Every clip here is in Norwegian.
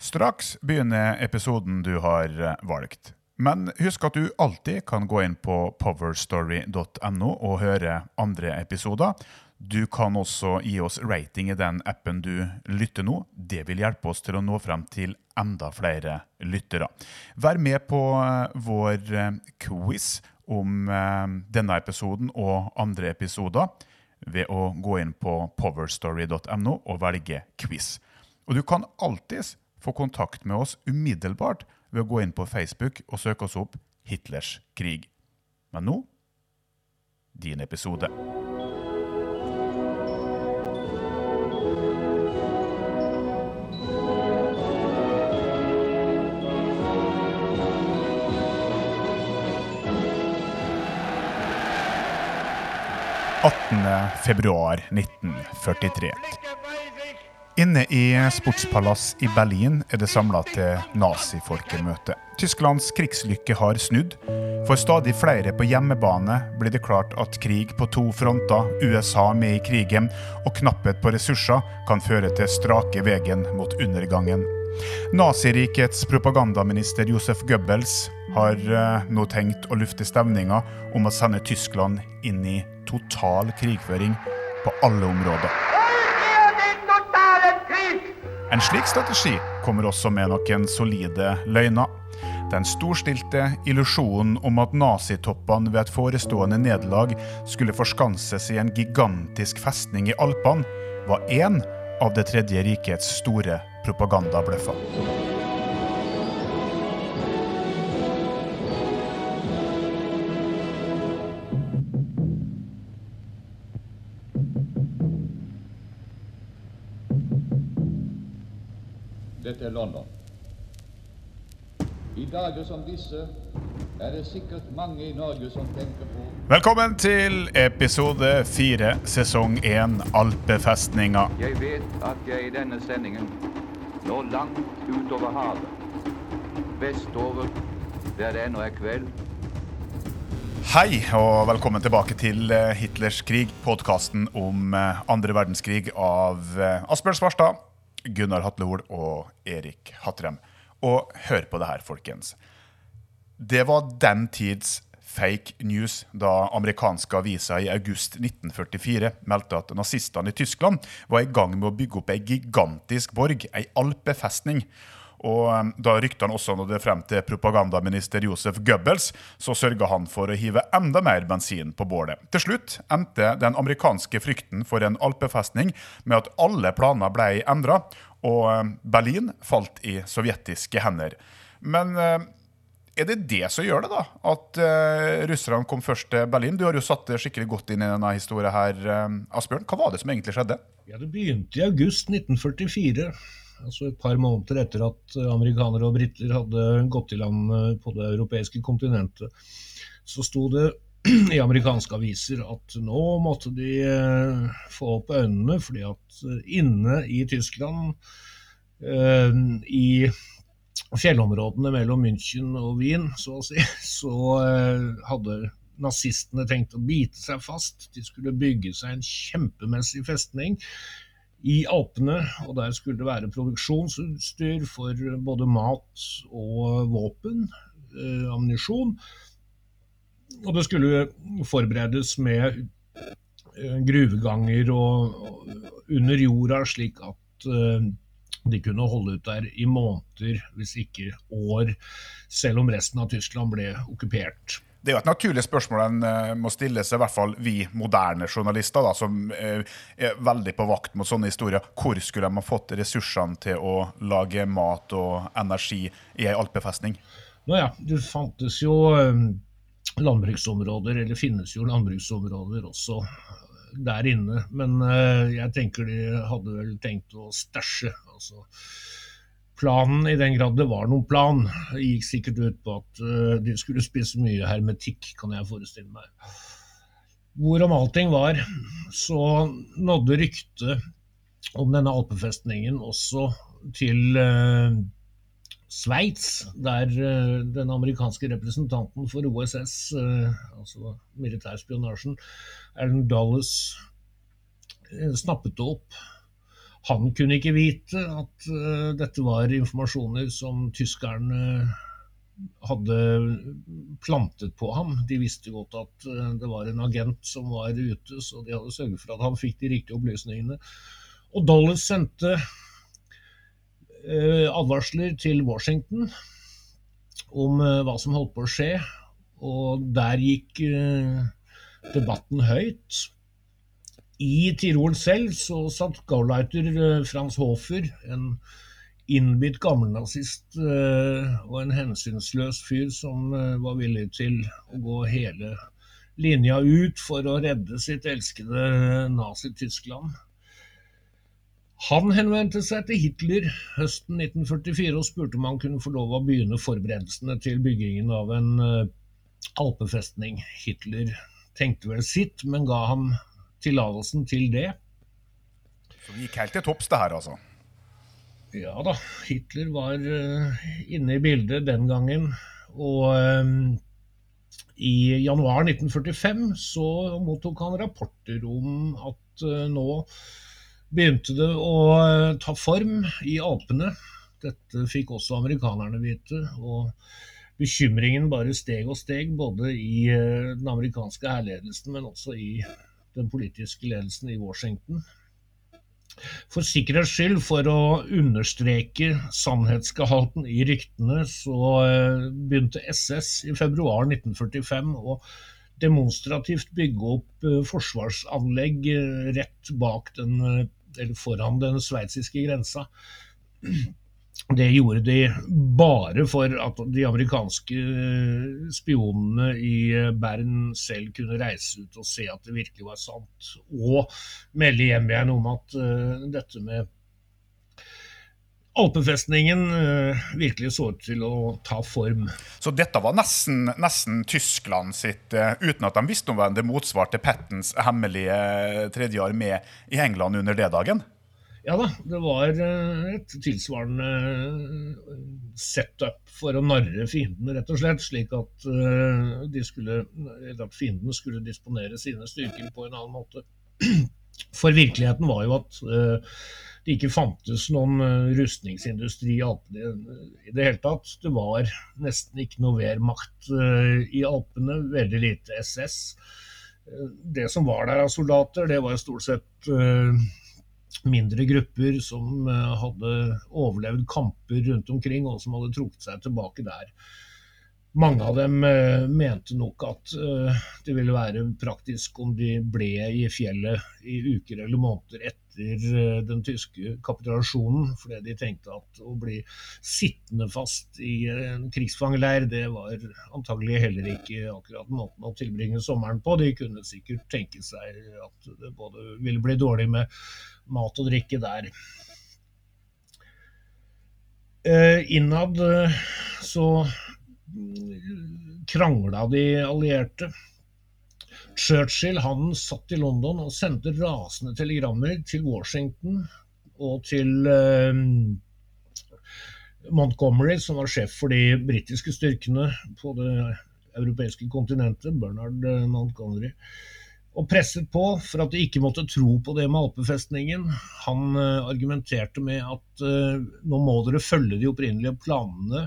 Straks begynner episoden du har eh, valgt. Men husk at du alltid kan gå inn på powerstory.no og høre andre episoder. Du kan også gi oss rating i den appen du lytter nå. Det vil hjelpe oss til å nå frem til enda flere lyttere. Vær med på eh, vår eh, quiz om denne episoden og andre episoder ved å gå inn på powerstory.no og velge quiz. Og du kan alltids få kontakt med oss umiddelbart ved å gå inn på Facebook og søke oss opp Hitlers krig. Men nå din episode. februar 1943. Inne i Sportspalass i Berlin er det samla til nazifolkemøte. Tysklands krigslykke har snudd. For stadig flere på hjemmebane blir det klart at krig på to fronter, USA med i krigen og knapphet på ressurser kan føre til strake veien mot undergangen. Nazirikets propagandaminister Josef Goebbels har uh, nå tenkt å lufte stemninga om å sende Tyskland inn i total krigføring på alle områder. En slik strategi kommer også med noen solide løgner. Den storstilte illusjonen om at nazitoppene ved et forestående nederlag skulle forskanses i en gigantisk festning i Alpene, var én av Det tredje rikets store propagandabløffer. London. I dager som disse er det sikkert mange i Norge som tenker på Velkommen til episode fire, sesong én, Alpefestninga. Jeg vet at jeg i denne sendingen når langt utover havet, vestover, der det ennå er kveld. Hei, og velkommen tilbake til eh, Hitlers krig, podkasten om eh, andre verdenskrig av eh, Asbjørn Svarstad. Gunnar Hatlehol og Erik Hatrem. Og hør på det her, folkens. Det var den tids fake news da amerikanske aviser i august 1944 meldte at nazistene i Tyskland var i gang med å bygge opp ei gigantisk borg, ei alpefestning. Og um, Da ryktene også nådde frem til propagandaminister Josef Goebbels, så sørga han for å hive enda mer bensin på bålet. Til slutt endte den amerikanske frykten for en alpefestning med at alle planer ble endra, og um, Berlin falt i sovjetiske hender. Men uh, er det det som gjør det, da? At uh, russerne kom først til Berlin? Du har jo satt det skikkelig godt inn i denne historien her, um, Asbjørn. Hva var det som egentlig skjedde? Ja, Det begynte i august 1944 altså et par måneder etter at amerikanere og briter hadde gått i land eh, på det europeiske kontinentet, så sto det i amerikanske aviser at nå måtte de eh, få opp øynene, fordi at eh, inne i Tyskland, i fjellområdene mellom München og Wien, så å si, så hadde nazistene tenkt å bite seg fast. De skulle bygge seg en kjempemessig festning i Alpene, og der skulle det være produksjonsutstyr for både mat og våpen, eh, ammunisjon. Og det skulle forberedes med eh, gruveganger og, under jorda, slik at eh, de kunne holde ut der i måneder, hvis ikke år, selv om resten av Tyskland ble okkupert. Det er jo et naturlig spørsmål en uh, må stille seg, i hvert fall vi moderne journalister, da, som uh, er veldig på vakt mot sånne historier. Hvor skulle de ha fått ressursene til å lage mat og energi i ei alpefestning? Nå ja, det fantes jo um, landbruksområder, eller finnes jo landbruksområder også der inne. Men jeg tenker de hadde vel tenkt å stæsje. altså planen, i den grad det var noen plan, gikk sikkert ut på at uh, de skulle spise mye hermetikk, kan jeg forestille meg. Hvorom allting var, så nådde ryktet om denne alpefestningen også til uh, Sveits, der uh, den amerikanske representanten for OSS, uh, altså militærspionasjen, Erlend Dulles, snappet det opp Han kunne ikke vite at uh, dette var informasjoner som tyskerne hadde plantet på ham. De visste godt at uh, det var en agent som var ute, så de hadde sørget for at han fikk de riktige opplysningene. Og Dulles sendte uh, advarsler til Washington om hva som holdt på å skje, og der gikk debatten høyt. I Tirol selv så satt Gauleiter eh, Frans Hofer, en innbitt gammelnazist eh, og en hensynsløs fyr som eh, var villig til å gå hele linja ut for å redde sitt elskede Nazi-Tyskland. Han henvendte seg til Hitler høsten 1944 og spurte om han kunne få lov å begynne forberedelsene til byggingen av en alpefestning. Hitler tenkte vel sitt, men ga ham tillatelsen til det. Så det gikk helt til topps, det her, altså? Ja da. Hitler var uh, inne i bildet den gangen. Og um, i januar 1945 så mottok han rapporter om at uh, nå begynte det å uh, ta form i Alpene. Dette fikk også amerikanerne vite. og Bekymringen bare steg og steg, både i den amerikanske hærledelsen, men også i den politiske ledelsen i Washington. For sikkerhets skyld, for å understreke sannhetsgehalten i ryktene, så eh, begynte SS i februar 1945 å demonstrativt bygge opp eh, forsvarsanlegg eh, rett bak den, eller foran den sveitsiske grensa. Det gjorde de bare for at de amerikanske spionene i Bern selv kunne reise ut og se at det virkelig var sant, og melde hjem igjen om at uh, dette med alpefestningen uh, virkelig så ut til å ta form. Så dette var nesten, nesten Tyskland sitt, uten at de visste om det motsvarte Pattens hemmelige tredje armé i England under det dagen? Ja da, det var eh, et tilsvarende eh, setup for å narre fiendene, rett og slett. Slik at, eh, skulle, at fiendene skulle disponere sine styrker på en annen måte. For virkeligheten var jo at det ikke fantes noen rustningsindustri i Alpene i det hele tatt. Det var nesten ikke noe Wehrmacht i Alpene, veldig lite SS. Det som var der av soldater, det var stort sett mindre grupper som eh, hadde overlevd kamper rundt omkring, og som hadde trukket seg tilbake der. Mange av dem uh, mente nok at uh, det ville være praktisk om de ble i fjellet i uker eller måneder etter uh, den tyske kapitulasjonen, fordi de tenkte at å bli sittende fast i en krigsfangeleir, det var antagelig heller ikke akkurat måten å tilbringe sommeren på. De kunne sikkert tenke seg at det både ville bli dårlig med mat og drikke der. Eh, innad eh, så krangla de allierte. Churchill han satt i London og sendte rasende telegrammer til Washington og til eh, Montgomery, som var sjef for de britiske styrkene på det europeiske kontinentet, Bernard Montgomery og presset på for at de ikke måtte tro på det med alpefestningen. Han uh, argumenterte med at nå må dere følge de opprinnelige planene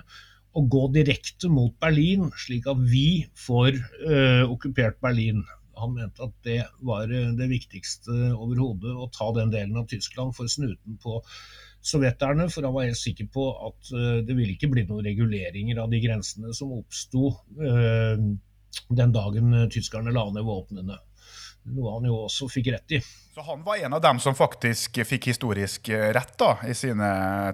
og gå direkte mot Berlin, slik at vi får uh, okkupert Berlin. Han mente at det var det viktigste overhodet, å ta den delen av Tyskland for snuten på sovjeterne, for han var helt sikker på at det ville ikke bli noen reguleringer av de grensene som oppsto den dagen tyskerne la ned våpnene noe han jo også fikk rett i. Så han var en av dem som faktisk fikk historisk rett da, i sine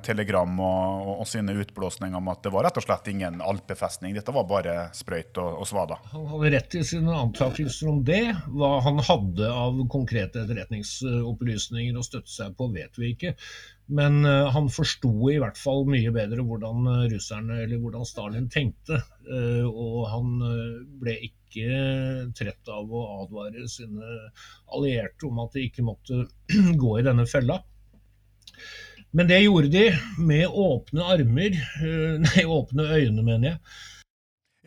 telegram og, og sine utblåsninger om at det var rett og slett ingen alpefestning, dette var bare sprøyt og, og svada? Han hadde rett i sine antakelser om det. Hva han hadde av konkrete etterretningsopplysninger å støtte seg på, vet vi ikke. Men uh, han forsto i hvert fall mye bedre hvordan uh, russerne, eller hvordan Stalin tenkte. Uh, og han ble ikke trett av å advare sine allierte om at de ikke måtte gå i denne fella. Men det gjorde de med åpne armer, nei, åpne øyne, mener jeg.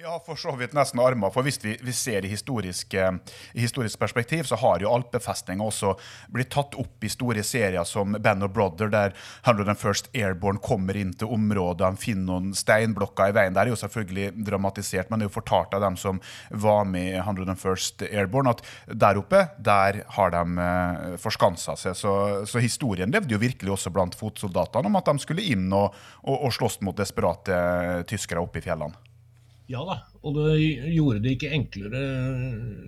Ja, for så vidt nesten armer. For hvis vi, vi ser i historisk, i historisk, perspektiv, så har jo alpefestninga også blitt tatt opp i store serier som Band of Brother, der 101st Airborne kommer inn til området, de finner noen steinblokker i veien. Det er jo selvfølgelig dramatisert, men det er jo fortalt av dem som var med i 101st Airborne, at der oppe, der har de eh, forskansa seg. Så, så, historien levde jo virkelig også blant fotsoldatene om at de skulle inn og, og, og slåss mot desperate tyskere oppe i fjellene. Ja da, og det gjorde det ikke enklere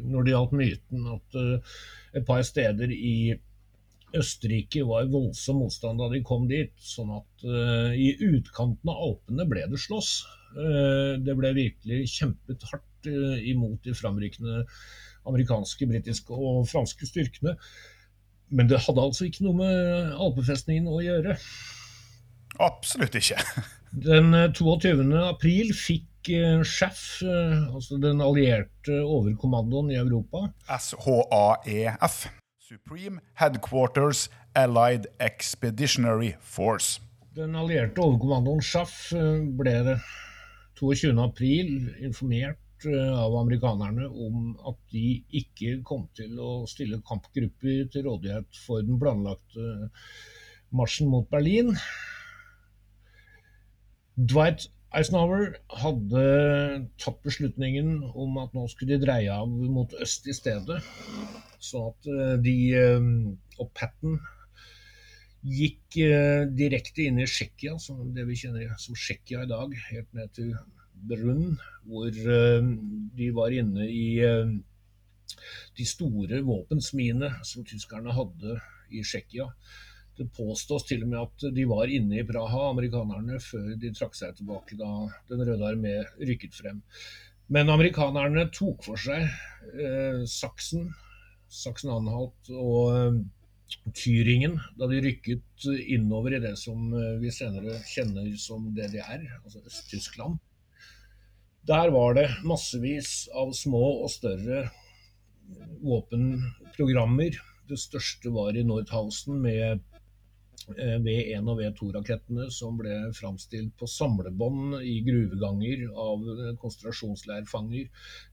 når det gjaldt myten at uh, et par steder i Østerrike var voldsom motstand da de kom dit. Sånn at uh, i utkanten av Alpene ble det slåss. Uh, det ble virkelig kjempet hardt imot de framrykkende amerikanske, britiske og franske styrkene. Men det hadde altså ikke noe med alpefestningen å gjøre. Absolutt ikke. Den 22. april fikk SHAF, eh, altså den allierte overkommandoen i Europa. SHAEF. Supreme Headquarters Allied Expeditionary Force. Den allierte overkommandoen SHAF eh, ble 22.4 informert eh, av amerikanerne om at de ikke kom til å stille kampgrupper til rådighet for den planlagte marsjen mot Berlin. Dwight Eisenhower hadde tatt beslutningen om at nå skulle de dreie av mot øst i stedet. Så at eh, de eh, og Patten gikk eh, direkte inn i Tsjekkia, det vi kjenner som Tsjekkia i dag, helt ned til Brunn, hvor de var inne i de store våpensmiene som tyskerne hadde i Tsjekkia. Det påstås til og med at de var inne i Praha, amerikanerne, før de trakk seg tilbake da Den røde armé rykket frem. Men amerikanerne tok for seg eh, Saksen, Saksen-Anhalt og eh, Tyringen da de rykket innover i det som eh, vi senere kjenner som DDR, altså Øst-Tyskland. Der var det massevis av små og større våpenprogrammer. Det største var i Nordhausen med Eh, V1 og V2-rakettene som ble framstilt på samlebånd i gruveganger av konsentrasjonsleirfanger.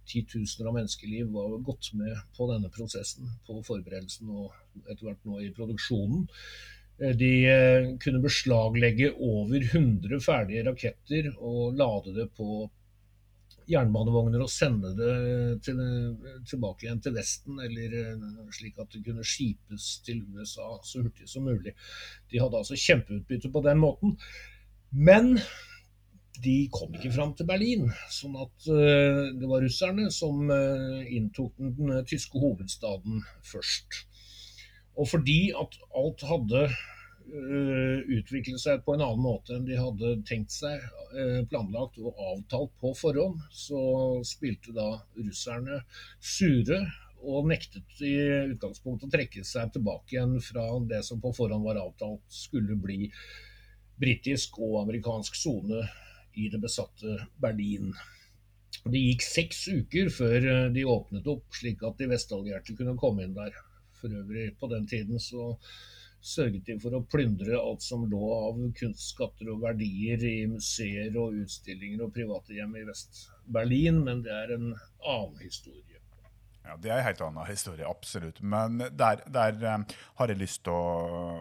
Titusener av menneskeliv var gått med på denne prosessen, på forberedelsen og etter hvert nå i produksjonen. Eh, de eh, kunne beslaglegge over 100 ferdige raketter og lade det på jernbanevogner og sende det til, tilbake igjen til Vesten, eller eh, slik at det kunne skipes til USA så hurtig som mulig. De hadde altså kjempeutbytte på den måten. Men de kom ikke fram til Berlin, sånn at uh, det var russerne som uh, inntok den, tyske hovedstaden først. Og fordi at alt hadde Eh, utvikle seg på en annen måte enn de hadde tenkt seg, eh, planlagt og avtalt på forhånd, så spilte da russerne sure og nektet i utgangspunktet å trekke seg tilbake igjen fra det som på forhånd var avtalt skulle bli britisk og amerikansk sone i det besatte Berlin. Det gikk seks uker før eh, de åpnet opp, slik at de vestallierte kunne komme inn der. For øvrig, på den tiden så sørget de for å plyndre alt som lå av kunstskatter og verdier i museer og utstillinger og private hjem i Vest-Berlin, men det er en annen historie. Ja, Det er en helt annen historie, absolutt. Men der, der um, har jeg lyst til å,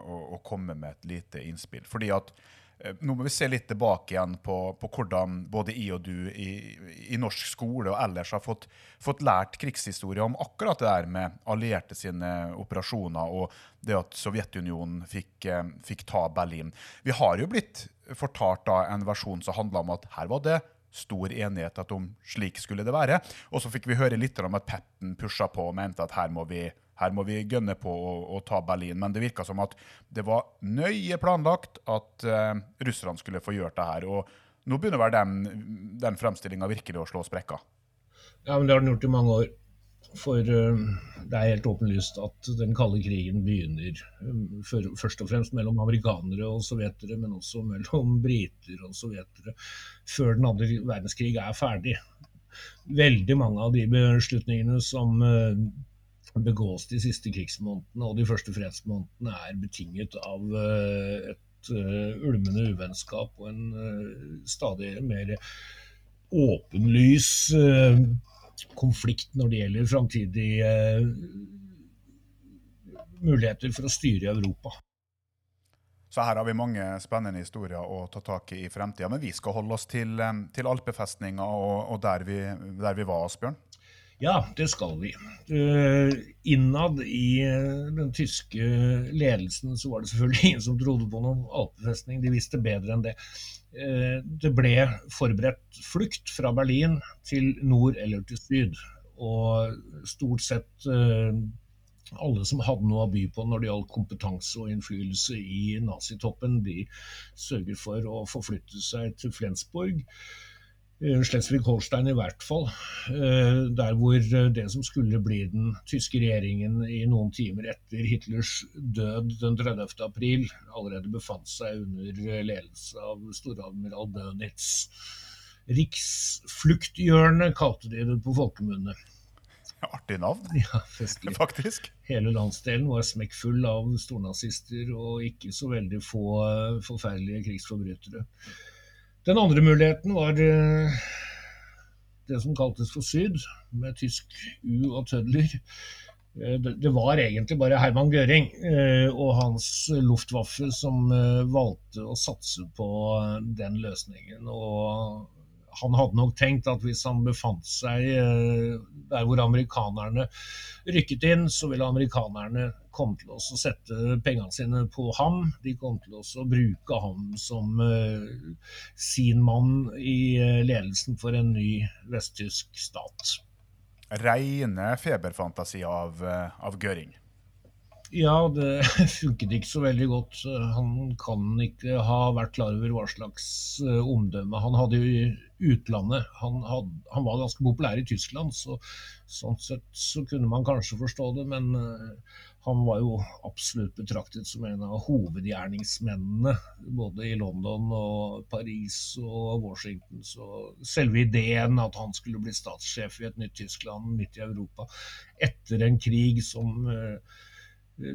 å, å, komme med et lite innspill. Fordi at Eh, nå må vi se litt tilbake igjen på, på hvordan både jeg og du i, i, norsk skole og ellers har fått, fått, lært krigshistorie om akkurat det der med allierte sine operasjoner og det at Sovjetunionen fikk, eh, fikk ta Berlin. Vi har jo blitt fortalt da en versjon som handla om at her var det stor enighet at om slik skulle det være. Og så fikk vi høre litt om at Petten pusha på og mente at her må vi her må vi gønne på å, å ta Berlin. Men det virka som at det var nøye planlagt at uh, russerne skulle få gjort det her. Og nå begynner vel den, den fremstillinga virkelig å slå sprekker? Ja, men det har den gjort i mange år. For uh, det er helt åpenlyst at den kalde krigen begynner um, for, først og fremst mellom amerikanere og sovjetere, men også mellom briter og sovjetere, før den andre verdenskrig er ferdig. Veldig mange av de beslutningene som uh, begås de siste krigsmånedene og de første fredsmånedene, er betinget av eh, et uh, ulmende uvennskap og en uh, stadig mer åpenlys eh, konflikt når det gjelder framtidige eh, muligheter for å styre Europa. Så her har vi mange spennende historier å ta tak i i fremtida. Men vi skal holde oss til, eh, til alpefestninga og, og der, vi, der, vi, var, Asbjørn. Ja, det skal vi. Uh, innad i uh, den tyske ledelsen så var det selvfølgelig ingen som trodde på noen alpefestning. De visste bedre enn det. Uh, det ble forberedt flukt fra Berlin til nord eller til syd. Og stort sett alle som hadde noe å by på når det gjaldt kompetanse og innflytelse i nazitoppen, de sørger for å forflytte seg til Flensborg. Eh, Slesvig-Holstein i hvert fall. Eh, der hvor det som skulle bli den tyske regjeringen i noen timer etter Hitlers død den 30. april, allerede befant seg under ledelse av storadmiral Dönitz. Riksflukthjørnet kalte de det på folkemunne. Artig navn, ja, faktisk. Hele landsdelen var smekkfull av stornazister og ikke så veldig få eh, forferdelige krigsforbrytere. Den andre muligheten var eh, det som kaltes for Syd, med tysk U og tødler. Eh, det var egentlig bare Herman Gøring og hans Luftwaffe som valgte å satse på den løsningen. Og han hadde nok tenkt at hvis han befant seg eh, der hvor amerikanerne rykket inn, så ville amerikanerne komme til å sette pengene sine på ham. De kom til å bruke ham som uh, sin mann i uh, ledelsen for en ny vesttysk stat. Reine feberfantasi av, uh, av Göring. Ja, det funket ikke så veldig godt. Han kan ikke ha vært klar over hva slags eh, omdømme han hadde i utlandet. Han, had, han var ganske populær i Tyskland, så sånn sett så kunne man kanskje forstå det. Men uh, han var jo absolutt betraktet som en av hovedgjerningsmennene både i London og Paris og Washington. Så selve ideen at han skulle bli statssjef i et nytt Tyskland midt i Europa etter en krig som uh,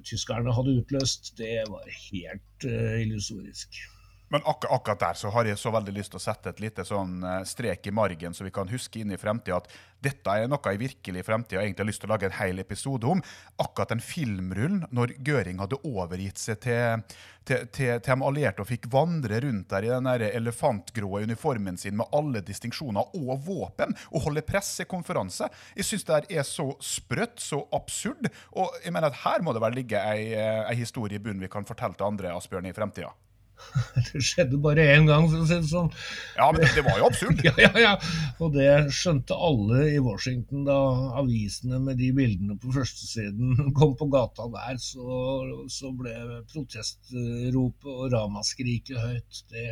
tyskerne hadde utløst, det var helt uh, illusorisk. Men ak akkurat der så har jeg så veldig lyst til å sette et lite sånn eh, strek i margen, så vi kan huske inn i fremtida at dette er noe jeg virkelig i fremtida egentlig har lyst til å lage en hel episode om. Akkurat den filmrullen når Gøring hadde overgitt seg til, til, til, til de allierte og fikk vandre rundt der i den der elefantgrå uniformen sin med alle distinksjoner og våpen, og holde pressekonferanse. Jeg syns det er så sprøtt, så absurd, og jeg mener at her må det vel ligge ei, eh, ei historie i bunnen vi kan fortelle til andre, Asbjørn, i fremtida. Det skjedde bare én gang, for å si det sånn. Ja, men det, var jo absurd. ja, ja, ja. Og det skjønte alle i Washington da avisene med de bildene på førstesiden kom på gata der. Så, så ble protestropet og ramaskriket høyt. Det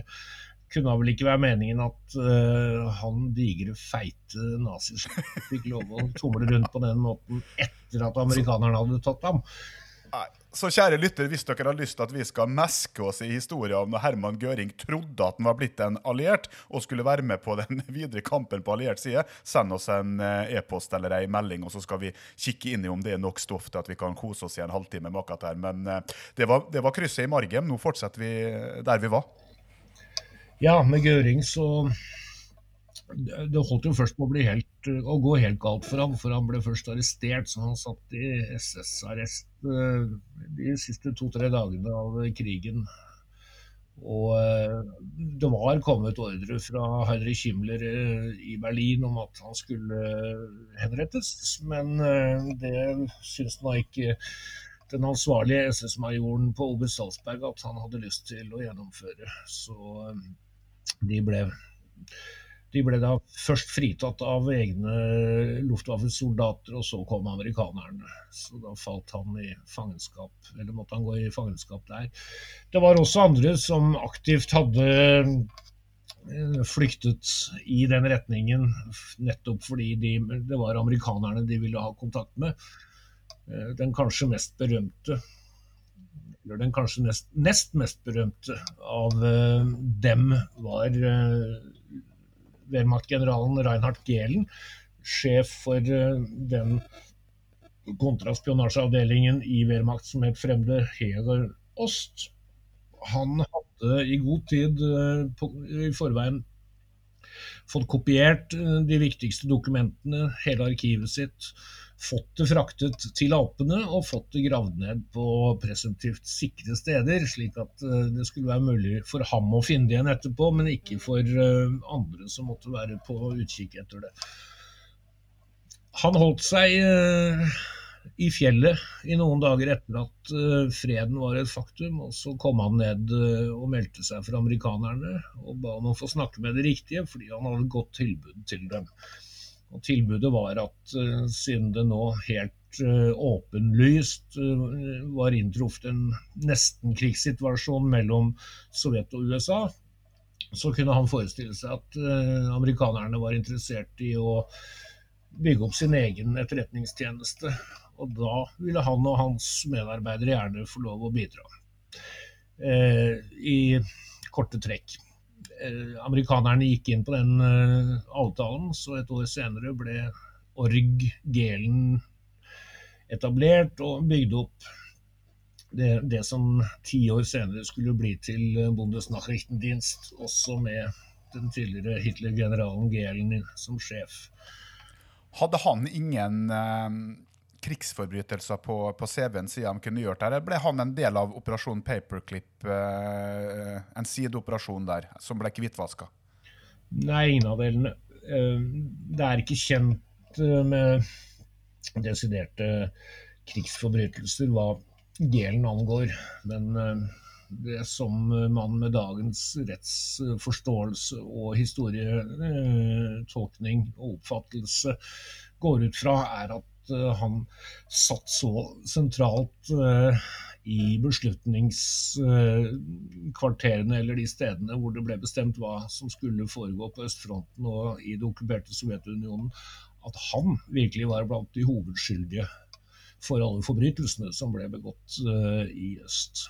kunne vel ikke være meningen at uh, han digre, feite nazisjefen fikk lov å tumle rundt på den måten etter at amerikanerne hadde tatt ham. Nei. Så kjære lytter, hvis dere har lyst til at vi skal meske oss i historien om når Herman Gøring trodde at han var blitt en alliert og skulle være med på den videre kampen på alliert side, send oss en eh, e-post eller ei melding, og så skal vi kikke inn i om det er nok stoff til at vi kan kose oss i en halvtime med akkurat her. Men eh, det var, det var krysset i margen. Nå fortsetter vi der vi var. Ja, med Gøring så det holdt jo først på å, helt, å, gå helt galt for ham, for han ble først arrestert. Så han satt i SS-arrest eh, de siste to-tre dagene av krigen. Og eh, det var kommet ordre fra Heinrich Himmler eh, i Berlin om at han skulle henrettes, men det syntes nå ikke den ansvarlige SS-majoren på Oberst Salzberg at han hadde lyst til å gjennomføre. Så de ble de ble da først fritatt av egne Luftwaffe-soldater, og så kom amerikanerne. Så da falt han i fangenskap, eller måtte han gå i fangenskap der. Det var også andre som aktivt hadde eh, flyktet i den retningen, nettopp fordi de, det var amerikanerne de ville ha kontakt med. Eh, den kanskje mest berømte eller den kanskje nest, nest mest berømte av uh, dem var Wehrmacht-generalen Reinhard Gehlen, sjef for eh, den kontraspionasjeavdelingen i Wehrmacht som het Fremde Heger Ost. Han hadde i god tid eh, i forveien fått kopiert eh, de viktigste dokumentene, hele arkivet sitt, fått det fraktet til Alpene og fått det gravd ned på presumptivt sikre steder, slik at eh, det skulle være mulig for ham å finne det igjen etterpå, men ikke for eh, andre som måtte være på utkikk etter det. Han holdt seg i fjellet i noen dager etter at freden var et faktum. og Så kom han ned og meldte seg for amerikanerne og ba om å få snakke med det riktige, fordi han hadde et godt tilbud til dem. Og Tilbudet var at uh, siden det nå helt åpenlyst var inntruffet en nesten krigssituasjon mellom Sovjet og USA, så kunne han forestille seg at amerikanerne var interessert i å bygge opp sin egen etterretningstjeneste. Og da ville han og hans medarbeidere gjerne få lov å bidra. Eh, I korte trekk. Eh, amerikanerne gikk inn på den eh, avtalen, så et år senere ble Org Gelen etablert og bygd opp det, det, som ti år senere skulle bli til Bundesnachrichtendienst, også med den tidligere Hitler-generalen Gelen som sjef. Hadde han ingen eh, krigsforbrytelser på, på CV-en siden de kunne gjort? Eller ble han en del av operasjonen Paperclip, eh, en sideoperasjon der, som ble hvitvaska? Nei, ingen av delene. Eh, det er ikke kjent eh, med desiderte krigsforbrytelser hva delen angår. Men eh, det som man med dagens rettsforståelse og historietolkning og oppfattelse går ut fra, er at han satt så sentralt eh, i beslutningskvarterene eller de stedene hvor det ble bestemt hva som skulle foregå på østfronten og i det okkuperte Sovjetunionen, at han virkelig var blant de hovedskyldige for alle forbrytelsene som ble begått uh, i øst.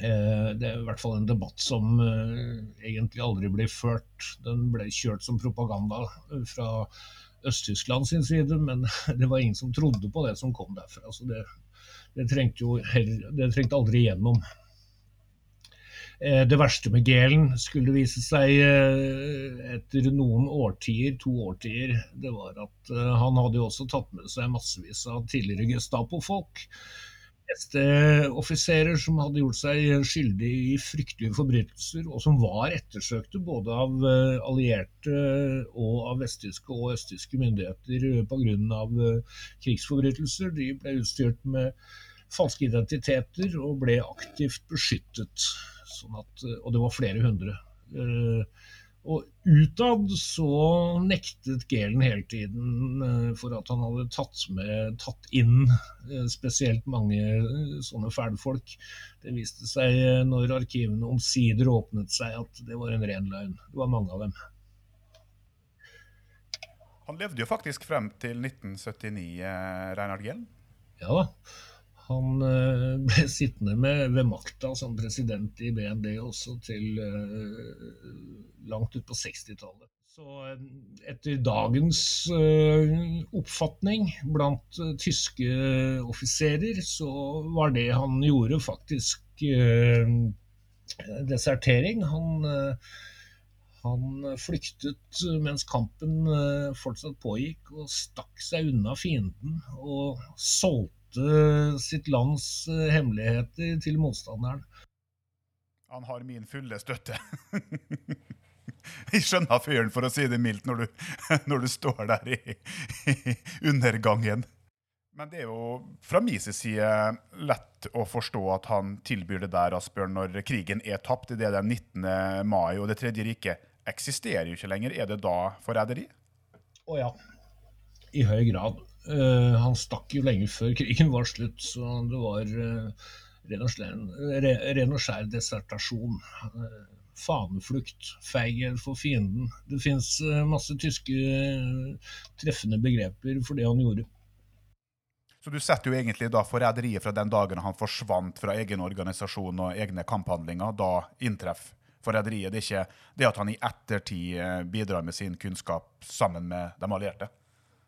Det er i hvert fall en debatt som egentlig aldri ble ført. Den ble kjørt som propaganda fra Øst-Tyskland sin side, men det var ingen som trodde på det som kom derfra. Så det, det trengte jo heller, det trengte aldri igjennom. Eh, det verste med Gelen skulle vise seg eh, etter noen årtier, to årtier, det var at eh, han hadde jo også tatt med seg massevis av tidligere Gestapo-folk offiserer som hadde gjort seg skyldig i fryktelige forbrytelser, og som var ettersøkte både av eh, allierte og av vesttyske og østtyske myndigheter pga. Eh, krigsforbrytelser. De ble utstyrt med falske identiteter og ble aktivt beskyttet. Sånn at, eh, og det var flere hundre. Og utad så nektet Gelen hele tiden eh, for at han hadde tatt, med, tatt inn eh, spesielt mange eh, sånne fæle folk. Det viste seg når arkivene omsider åpnet seg at det var en ren løgn. Det var mange av dem. Han levde jo faktisk frem til 1979, Reinhard Gehlen. Ja da. Han ble sittende med, ved makta som president i BND også til langt ut på 60-tallet. Så uh, etter dagens uh, oppfatning blant tyske offiserer, så var det han gjorde, faktisk desertering. Han, han flyktet mens kampen fortsatt pågikk, og stakk seg unna fienden og solgte sitt lands eh, hemmeligheter til motstanderen. Han har min fulle støtte. Jeg skjønner fyren, for å si det mildt, når du, når du står der i, i, undergangen. Men det er jo fra min side lett å forstå at han tilbyr det der, Asbjørn, når krigen er tapt. Det er den 19. mai, og Det tredje riket eksisterer jo ikke lenger. Er det da forræderi? Å ja. I høy grad. Uh, han stakk jo lenge før krigen var slutt, så det var uh, ren og skjær desertasjon. Uh, faneflukt, feighet for fienden. Det fins masse tyske treffende begreper for det han gjorde. Så du setter jo egentlig da forræderiet fra den dagen han forsvant fra egen organisasjon og egne kamphandlinger. Da inntreff forræderiet. Det er ikke det at han i ettertid bidrar med sin kunnskap sammen med de allierte?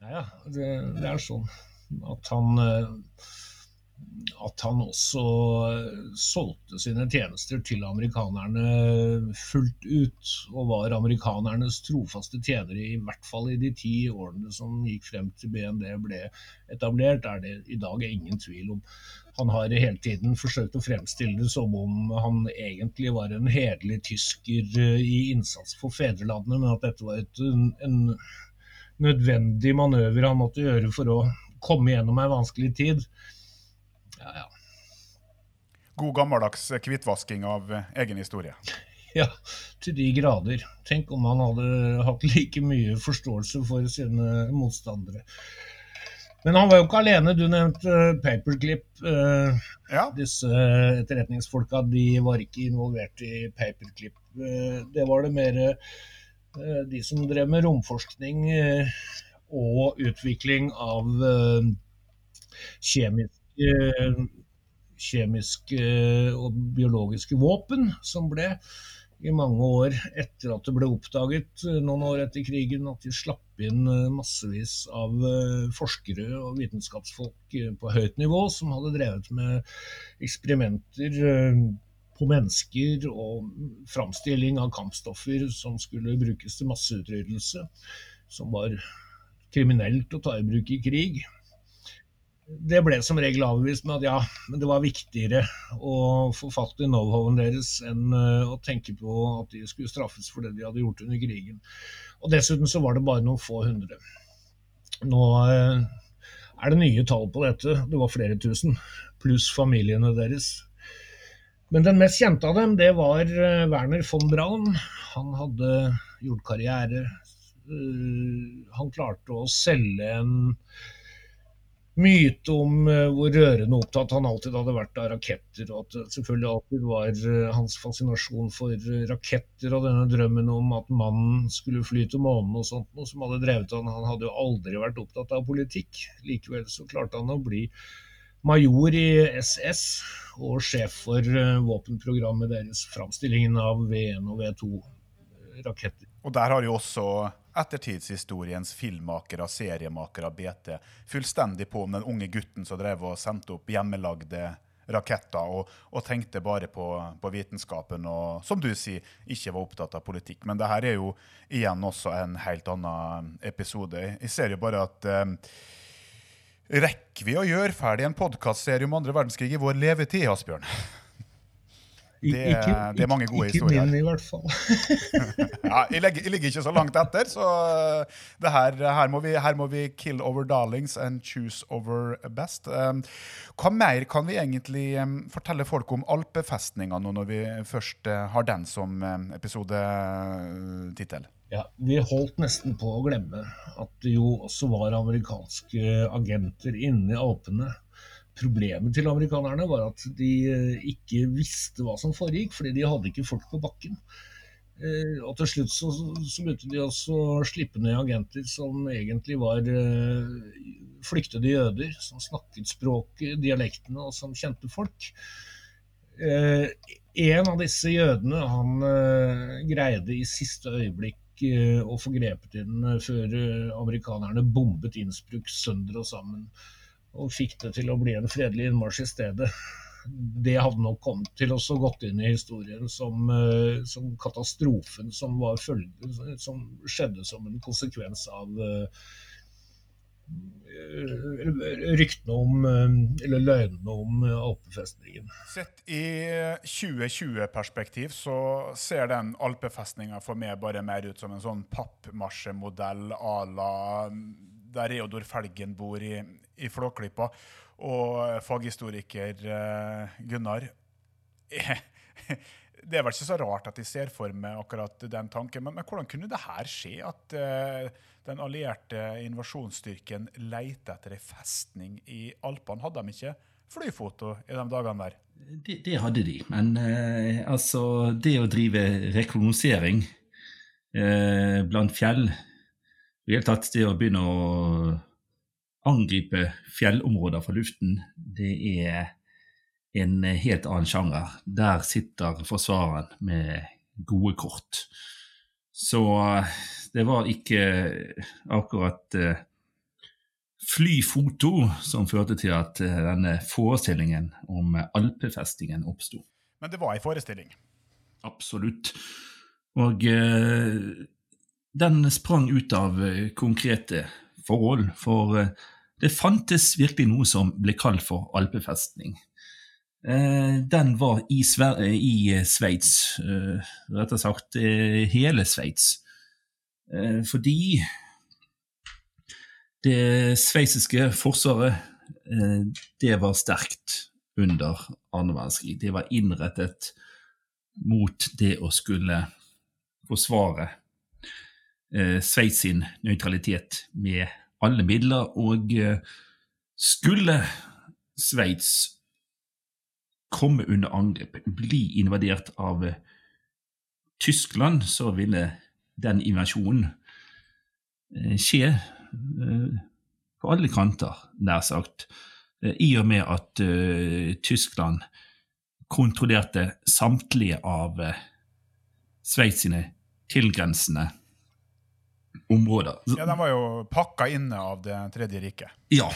Ja, ja. Det, det, er sånn at han at han også solgte sine tjenester til amerikanerne fullt ut, og var amerikanernes trofaste tjenere, i hvert fall i de ti årene som gikk frem til BND ble etablert, er det i dag ingen tvil om. Han har hele tiden forsøkt å fremstille det som om han egentlig var en hederlig tysker i innsats for fedrelandet, men at dette var et, en nødvendig manøver han måtte gjøre for å komme gjennom ei vanskelig tid. Ja, ja. God gammeldags hvitvasking av egen historie. Ja, til de grader. Tenk om han hadde hatt like mye forståelse for sine motstandere. Men han var jo ikke alene. Du nevnte Paperclip. Uh, ja. Disse etterretningsfolka de var ikke involvert i Paperclip. Det var det mer de som drev med romforskning og utvikling av kjemisk kjemiske og biologiske våpen som ble i mange år etter at det ble oppdaget noen år etter krigen at de slapp inn massevis av forskere og vitenskapsfolk på høyt nivå som hadde drevet med eksperimenter på mennesker og framstilling av kampstoffer som skulle brukes til masseutryddelse, som var kriminelt å ta i bruk i krig det ble som regel avvist med at ja, men det var viktigere å få fatt i know-howen deres enn eh, å tenke på at de skulle straffes for det de hadde gjort under krigen. Og Dessuten så var det bare noen få hundre. Nå eh, er det nye tall på dette, det var flere tusen, pluss familiene deres. Men den mest kjente av dem, det var eh, Werner von Braun. Han hadde gjort karriere. Han klarte å selge en myte om uh, hvor rørende opptatt han alltid hadde vært av raketter, og at det selvfølgelig alltid var uh, hans fascinasjon for raketter og denne drømmen om at mannen skulle fly til månen og sånt, noe som hadde drevet han. Han hadde jo aldri vært opptatt av politikk. Likevel så klarte han å bli major i SS og sjef for våpenprogrammet deres, framstillingen av V1 og V2-raketter. Og der har jo også ettertidshistoriens filmmakere, seriemakere, BT fullstendig på om den unge gutten som drev og sendte opp hjemmelagde raketter og, og tenkte bare på, på, vitenskapen og, som du sier, ikke var opptatt av politikk. Men det her er jo igjen også en helt annen episode. Jeg ser jo bare at eh, Rekker vi å gjøre ferdig en podkastserie om andre verdenskrig i vår levetid, Asbjørn? Det, ikke, det, er mange gode ikke historier. Ikke min, i hvert fall. ja, jeg, ligger, jeg, ligger, ikke så langt etter, så her, her, må vi, her, må vi, kill over darlings and choose over best. Um, hva mer kan vi egentlig um, fortelle folk om alpefestninga nå når vi først har den som episodetittel? Ja, Vi holdt nesten på å glemme at det jo også var amerikanske agenter inne i Alpene Problemet til amerikanerne var at de eh, ikke visste hva som foregikk, fordi de hadde ikke folk på bakken. Eh, og til slutt så, så begynte de også å slippe ned agenter som egentlig var eh, flyktede jøder, som snakket språket, dialektene, og som kjente folk. En av disse jødene han greide i siste øyeblikk å få grepet inn før amerikanerne bombet Innsbruck sønder og sammen og fikk det til å bli en fredelig innmarsj i stedet. Det hadde nok kommet til å gått inn i historien som, uh, som katastrofen som, følge, som, skjedde som en konsekvens av uh, ryktene om, eller løgnene om alpefestningen. Sett i 2020-perspektiv så ser den alpefestninga for meg bare mer ut som en sånn pappmasjemodell à la der Reodor Felgen bor i, i Flåklypa, og faghistoriker uh, Gunnar. Det er vel ikke så rart at de ser for meg akkurat den tanken, men, men hvordan kunne det her skje? At den allierte invasjonsstyrken leter etter ei festning i Alpene? Hadde de ikke flyfoto i de dagene der? Det, det hadde de, men eh, altså Det å drive rekognosering blant fjell i hele tatt det å begynne å angripe fjellområder fra luften, det er en helt annen sjanger. Der sitter forsvareren med gode kort. Så det var ikke akkurat uh, flyfoto som førte til at eh, denne forestillingen om alpefestingen oppsto. Men det var ei forestilling. Absolutt. Og eh, den sprang ut av eh, konkrete forhold, for eh, det fantes virkelig noe som ble kalt for alpefestning. Eh, den var i, Sver i Sveits, eh, rettere sagt hele Sveits. Fordi det sveitsiske forsvaret det var sterkt under annen verdenskrig. Det var innrettet mot det å skulle forsvare eh, Sveits sin nøytralitet med alle midler, og eh, skulle Sveits komme under angrep, bli invadert av eh, Tyskland, så ville den invasjonen eh, skje på alle kanter, nær sagt, i og med at Tyskland kontrollerte samtlige av Sveits sine tilgrensende områder. Ja, De var jo pakka inne av Det tredje riket. Ja,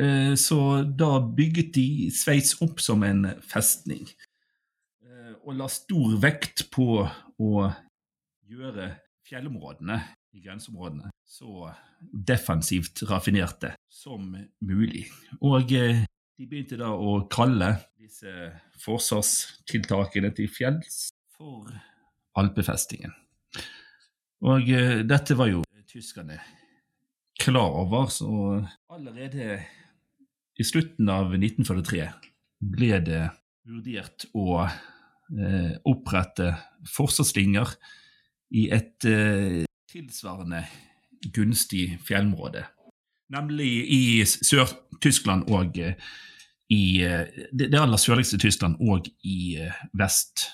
eh, så da bygget de Sveits opp som en festning. eh, Og la stor vekt på å gjøre fjellområdene i grenseområdene så defensivt raffinerte som mulig. Og eh, de begynte da å kalle disse forsvarstiltakene til fjells for alpefestingen. Og dette var jo tyskerne. Klar over, så allerede i slutten av 1943 ble det vurdert å eh, opprette forsvarslinjer i et eh, tilsvarende gunstig fjellområde, nemlig i Sør-Tyskland og eh, i eh, det, det aller sørligste Tyskland og i eh, vest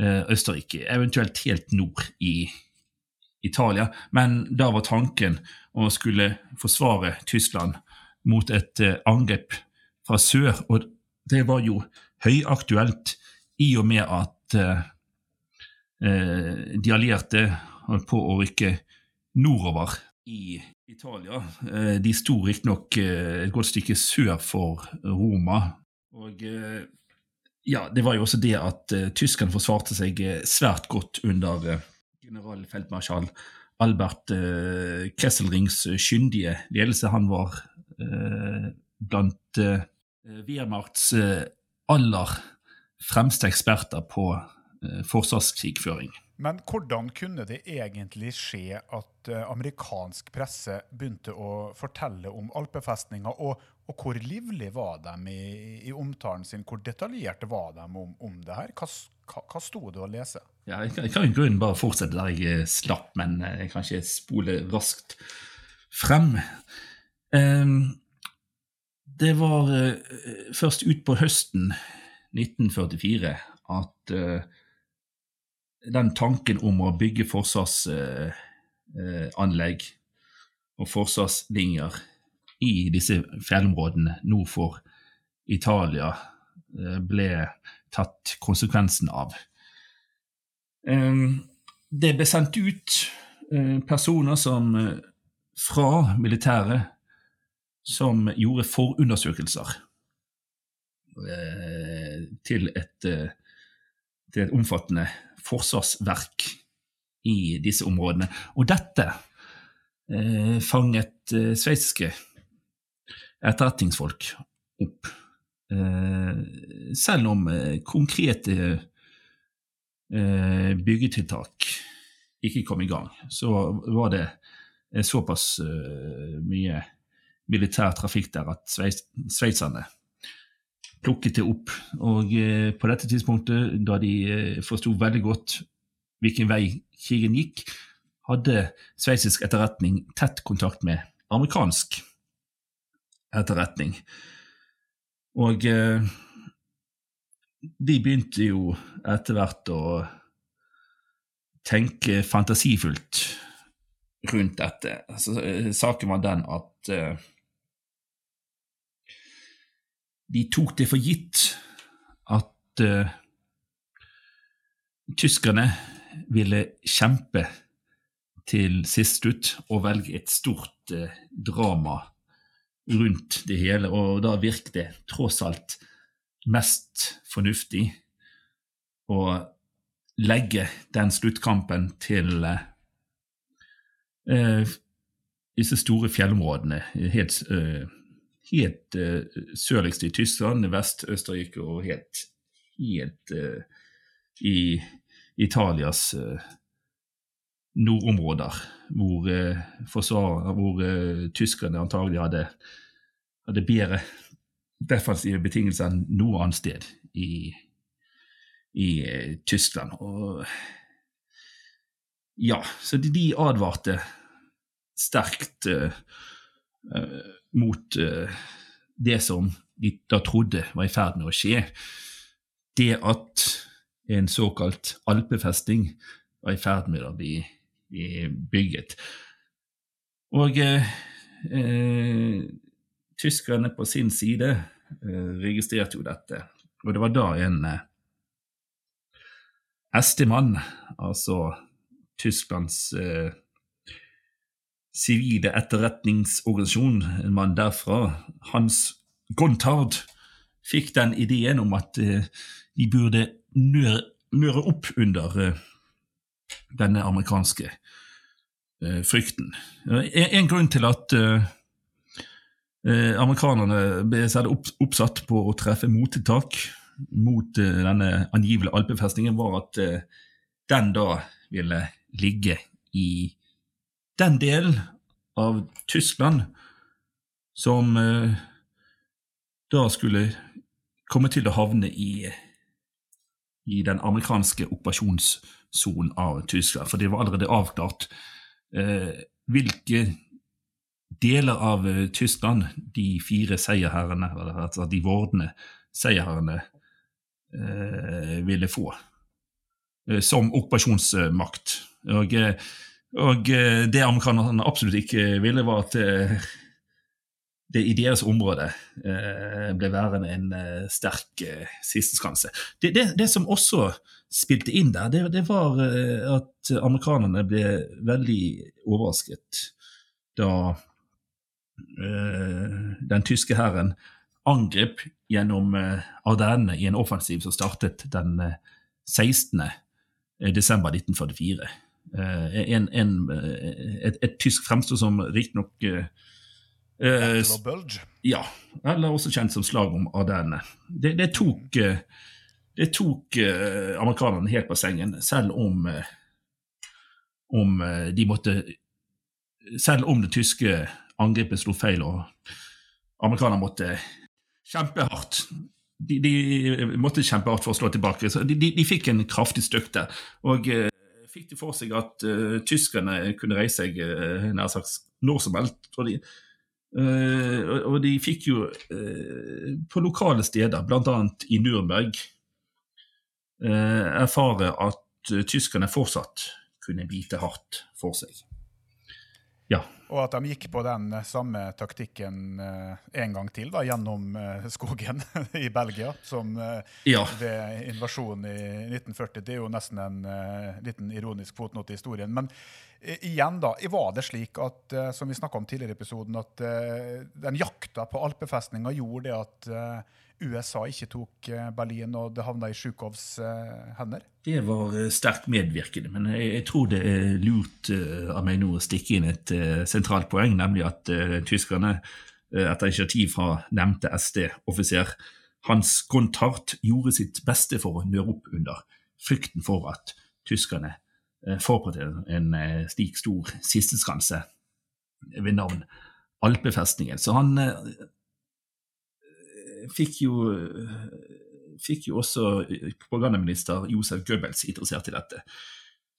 eh, Østerrike, eventuelt helt nord i Italia. Men da var tanken å skulle forsvare Tyskland mot et eh, angrep fra sør, og det var jo høyaktuelt i og med at eh, eh, de allierte holdt på å rykke nordover i Italia. De sto riktignok eh, et godt stykke sør for Roma. Og ja, det var jo også det at eh, tyskerne forsvarte seg svært godt under eh, generalfeltmarskal Albert eh, Kesselrings skyndige ledelse. Han var eh, blant eh, Wehrmachts eh, aller fremste eksperter på eh, forsvarskrigføring. Men hvordan kunne det egentlig skje at eh, amerikansk presse begynte å fortelle om alpefestninga, og, og hvor livlig var de i, i omtalen sin? Hvor detaljerte var de om, om det her? Hva, hva, hva sto det å lese? Ja, jeg kan, i grunnen bare fortsette der jeg eh, slapp, men eh, jeg kan ikke spole raskt frem. Ehm, det var eh, først utpå høsten 1944 at den tanken om å bygge forsvarsanlegg og forsvarslinjer i disse fjellområdene nord for Italia eh, ble tatt konsekvensen av. Det ble sendt ut eh, personer som eh, fra militæret som gjorde forundersøkelser til et, til et omfattende forsvarsverk i disse områdene. Og dette fanget sveitsiske etterretningsfolk opp. Eh, selv om eh, konkrete eh, byggetiltak ikke kom i gang, så var det såpass mye militær trafikk der at sveitserne plukket det opp. Og på dette tidspunktet, da de forsto veldig godt hvilken vei krigen gikk, hadde sveitsisk etterretning tett kontakt med amerikansk etterretning. Og eh, de begynte jo etter hvert å tenke fantasifullt rundt dette. Altså, eh, saken var den at eh, de tok det for gitt at eh, tyskerne ville kjempe til sist slutt og velge et stort eh, drama rundt det hele, og da virker det tross alt mest fornuftig å legge den sluttkampen til eh, disse store fjellområdene helt, eh, helt eh, sørligst i Tyskland, Vest-Østerrike og helt, helt eh, i Italias eh, nordområder, hvor, eh, forsvar, hvor eh, tyskerne antagelig hadde, hadde bedre defensive betingelser enn noe annet sted i, i eh, Tyskland. Og ja, så de, advarte sterkt eh, mot eh, det som de da trodde var i ferd med å skje. Det at en såkalt alpefesting var i ferd med å bli bygget. Og eh, eh, tyskerne på sin side eh, registrerte jo dette, og det var da en eh, SD-mann, altså Tysklands eh, sivile etterretningsorganisasjon, en mann derfra, Hans Gontard, fikk den ideen om at eh, de burde nøre, nøre opp under eh, denne amerikanske eh, frykten. En, en, grunn til at eh, eh, amerikanerne ble særlig opp, oppsatt på å treffe mottiltak mot eh, denne angivelige alpefestningen, var at den da ville ligge i den delen av Tyskland som eh, da skulle komme til å havne i, i den amerikanske okkupasjonssonen av Tyskland. For det var allerede avklart eh, hvilke deler av eh, Tyskland de fire seierherrene, altså de vordende seierherrene, eh, ville få eh, som okkupasjonsmakt. Og eh, og det amerikanerne absolutt ikke ville, var at det i deres område eh, ble værende en sterk sisteskanse. Det, det, det, som også spilte inn der, det, det, var at amerikanerne ble veldig overrasket da den tyske hæren angrep gjennom Ardennene i en offensiv som startet den 16. desember 1944. Eh, en, en, eh, et, et, tysk fremstår som riktignok uh, Bulge? Ja, eller også kjent som slag om Ardenne. Det, det tok, det tok uh, amerikanerne helt på sengen, selv om, uh, om de måtte Selv om det tyske angrepet slo feil og amerikanerne måtte kjempe hardt. De, de, måtte kjempe hardt for å slå tilbake. så De, de, de fikk en kraftig støkk der. Og fikk de for seg at uh, tyskerne kunne reise seg uh, nær sagt når som helst. Og de, uh, og de fikk jo uh, på lokale steder, bl.a. i Nürnberg, erfare at tyskerne fortsatt kunne bite hardt for seg. Ja. Og at de gikk på den samme taktikken en gang til, da, gjennom skogen i Belgia, som ja. ved invasjonen i 1940. Det er jo nesten en liten ironisk fotnote i historien. Men igjen, da, var det slik at, som vi snakka om tidligere i episoden, at den jakta på alpefestninga gjorde det at USA ikke tok Berlin, og det havna i Sjukhovs hender? Det var sterkt medvirkende, men jeg, tror det er lurt av meg nå å stikke inn et sentralt poeng, nemlig at tyskerne, etter initiativ fra nevnte SD-offiser Hans Gontart gjorde sitt beste for å nøre opp under frykten for at tyskerne forberedte en slik stor sisteskanse ved navn Alpefestningen. Så han fikk jo, fikk jo også programminister Josef Goebbels interessert i dette.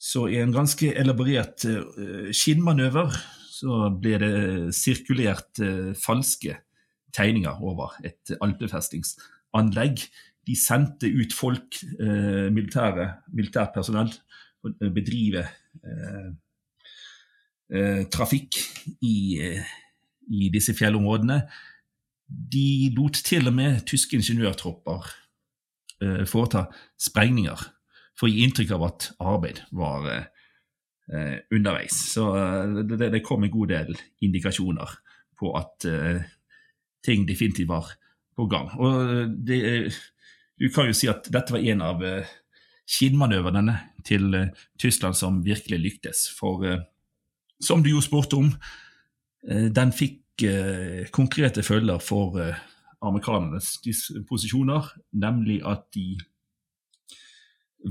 Så i en ganske elaborert uh, skinnmanøver så ble det sirkulert uh, falske tegninger over et alpefestingsanlegg. De sendte ut folk, militære, militært personell, for å bedrive trafikk i, i disse fjellområdene. De lot til og med tyske ingeniørtropper eh, foreta sprengninger for å gi inntrykk av at arbeid var eh, underveis. Så eh, det, det, kom en god del indikasjoner på at eh, ting definitivt var på gang. Og det, du kan jo si at dette var en av eh, skinnmanøvrene til eh, Tyskland som virkelig lyktes. For eh, som du jo spurte om, den fikk konkrete følger for amerikanernes posisjoner, nemlig at de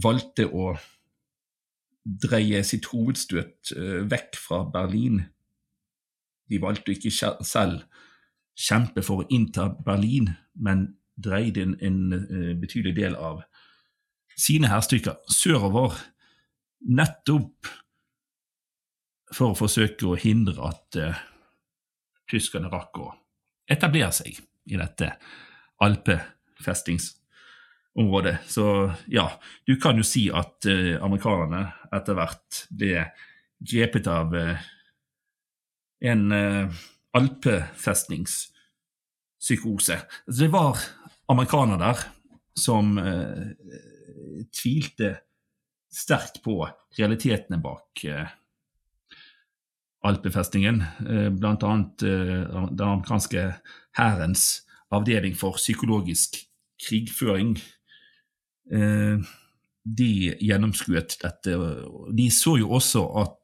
valgte å dreie sitt hovedstøt vekk fra Berlin. De valgte ikke selv kjempe for å innta Berlin, men dreide en, en betydelig del av sine hærstykker sørover, nettopp for å forsøke å hindre at tyskerne rakk å etablere seg i dette alpefestingsområdet. Så ja, du kan jo si at uh, amerikanerne etter hvert ble grepet av en alpefestningspsykose. Altså, det var amerikanere der som tvilte sterkt på realitetene bak eh, alpefestningen. Eh, blant annet eh, den amerikanske hærens avdeling for psykologisk krigføring. Eh, de gjennomskuet dette. De så jo også at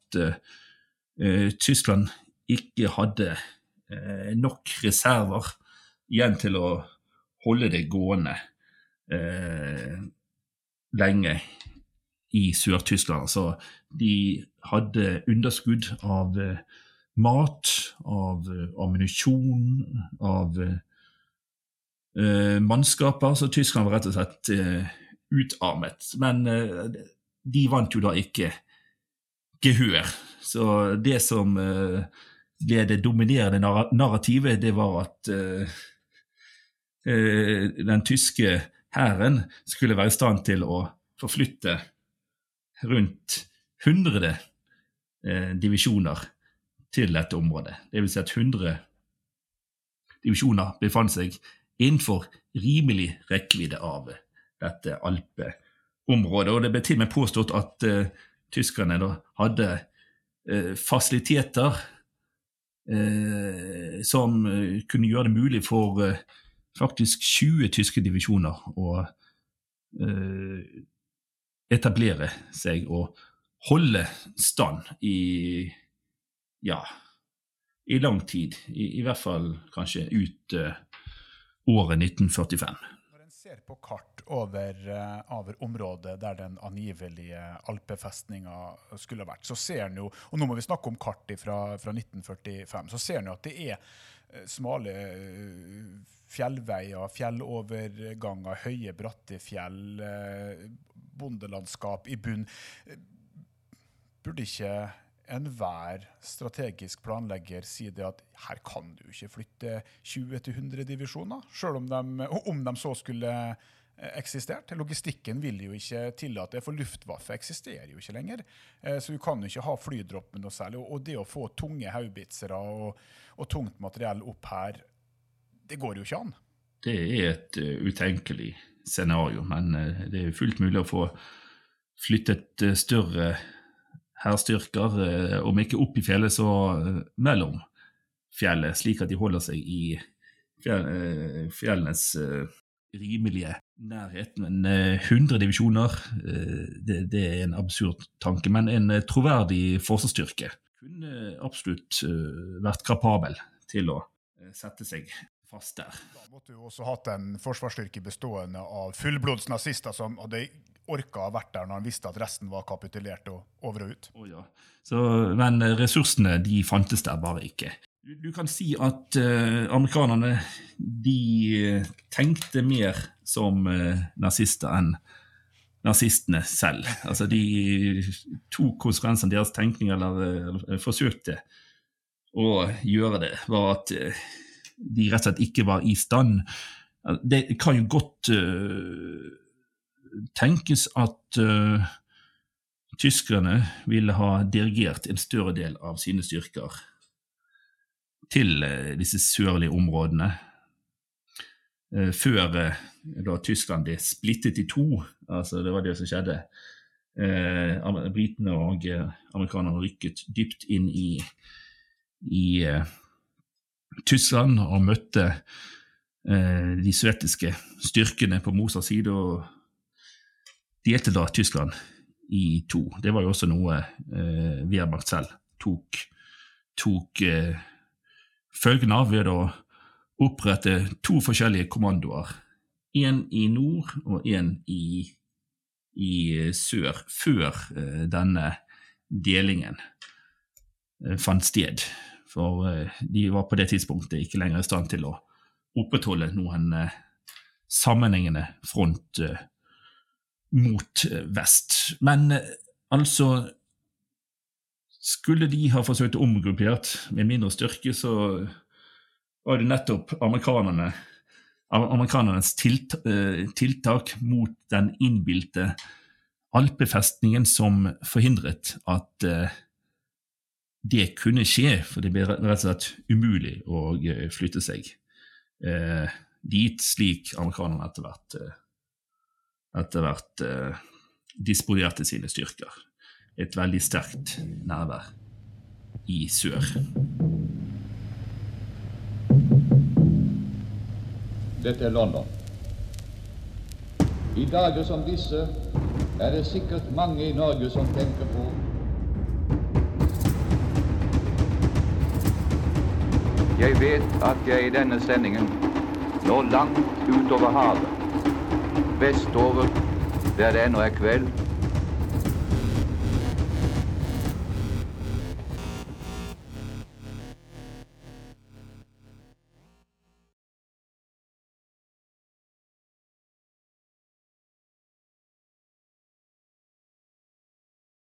Tyskland ikke hadde nok reserver igjen til å holde det gående lenge i Sør-Tyskland. Så de hadde underskudd av eh, mat, av eh, ammunisjon, av uh, mannskaper. Så Tyskland var rett og slett uh, utarmet. Men uh, de vant jo da ikke gehør. Så det som ble det dominerende narrativet, det var at den tyske hæren skulle være i stand til å forflytte rundt 100 eh, divisjoner til dette området. Det vil si at 100 divisjoner befant seg innenfor rimelig rekkevidde av dette alpeområdet. Og det ble til og med påstått at eh, tyskerne da hadde eh, fasiliteter uh, som kunne gjøre det mulig for faktisk 20 tyske divisjoner å eh, etablere seg og holde stand i ja, i lang tid. I, i hvert fall kanskje ut uh, året 1945. Når en ser på kart over, uh, over, området der den angivelige alpefestninga skulle ha vært, så ser en jo Og nå må vi snakke om kart fra, fra 1945. Så ser en jo at det er uh, smale fjellveier, fjelloverganger, høye, bratte fjell, eh, bondelandskap i bunn. Burde ikke enhver strategisk planlegger si det at her kan du ikke flytte 20-100 divisjoner, selv om de, om de så skulle eh, eksistert. Logistikken vil jo ikke tillate det, for Luftwaffe eksisterer jo ikke lenger. Eh, så du kan jo ikke ha flydropp med noe særlig. Og det å få tunge haubitsere og, og tungt materiell opp her det går jo ikke an. Det er et uh, utenkelig scenario, men uh, det er fullt mulig å få flyttet uh, større hærstyrker, om ikke opp i fjellet, så mellom fjellet, slik at de holder seg i fjellenes rimelige nærhet. Men 100 divisjoner, det, det, er en absurd tanke. Men en troverdig forsvarsstyrke kunne absolutt vært kapabel til å sette seg fast der. Da måtte du også hatt en forsvarsstyrke bestående av fullblods nazister som hadde orka å vært der når han visste at resten var kapitulert og over og ut. Oh, ja. Så, men ressursene de fantes der bare ikke. Du, du kan si at uh, amerikanerne de eh, tenkte mer som uh, nazister enn nazistene selv. Altså De tok konsekvensene deres tenkning, eller, eller, forsøkte å gjøre det, var at uh, de rett og slett ikke var i stand. Det kan jo godt uh, tenkes at uh, tyskerne ville ha dirigert en større del av sine styrker til uh, disse sørlige områdene. før da Tyskland ble splittet i to, altså det var det som skjedde. Britene og amerikanerne rykket dypt inn i, i Tyskland og møtte eh, de sovjetiske styrkene på Mosas side, og delte da Tyskland i to. Det var jo også noe eh, Wehrmacht selv tok, tok eh, følgen av ved å opprette to forskjellige kommandoer. Én i nord og én i, i sør, før eh, denne delingen eh, fant sted. For eh, de var på det tidspunktet ikke lenger i stand til å opprettholde noen eh, sammenhengende front eh, mot vest. Men altså Skulle de ha forsøkt å omgruppert med mindre styrke, så var det nettopp amerikanerne amerikanernes tilt, eh, tiltak mot den innbilte alpefestningen som forhindret at det kunne skje, for det ble rett og slett umulig å eh, flytte seg eh, dit, slik amerikanerne etter hvert, eh, etter hvert eh, disponerte sine styrker. Et veldig sterkt nærvær i sør. Dette er London. I dager som disse er det sikkert mange i Norge som tenker på Jeg vet at jeg i denne sendingen når langt utover havet, vestover der det ennå er kveld,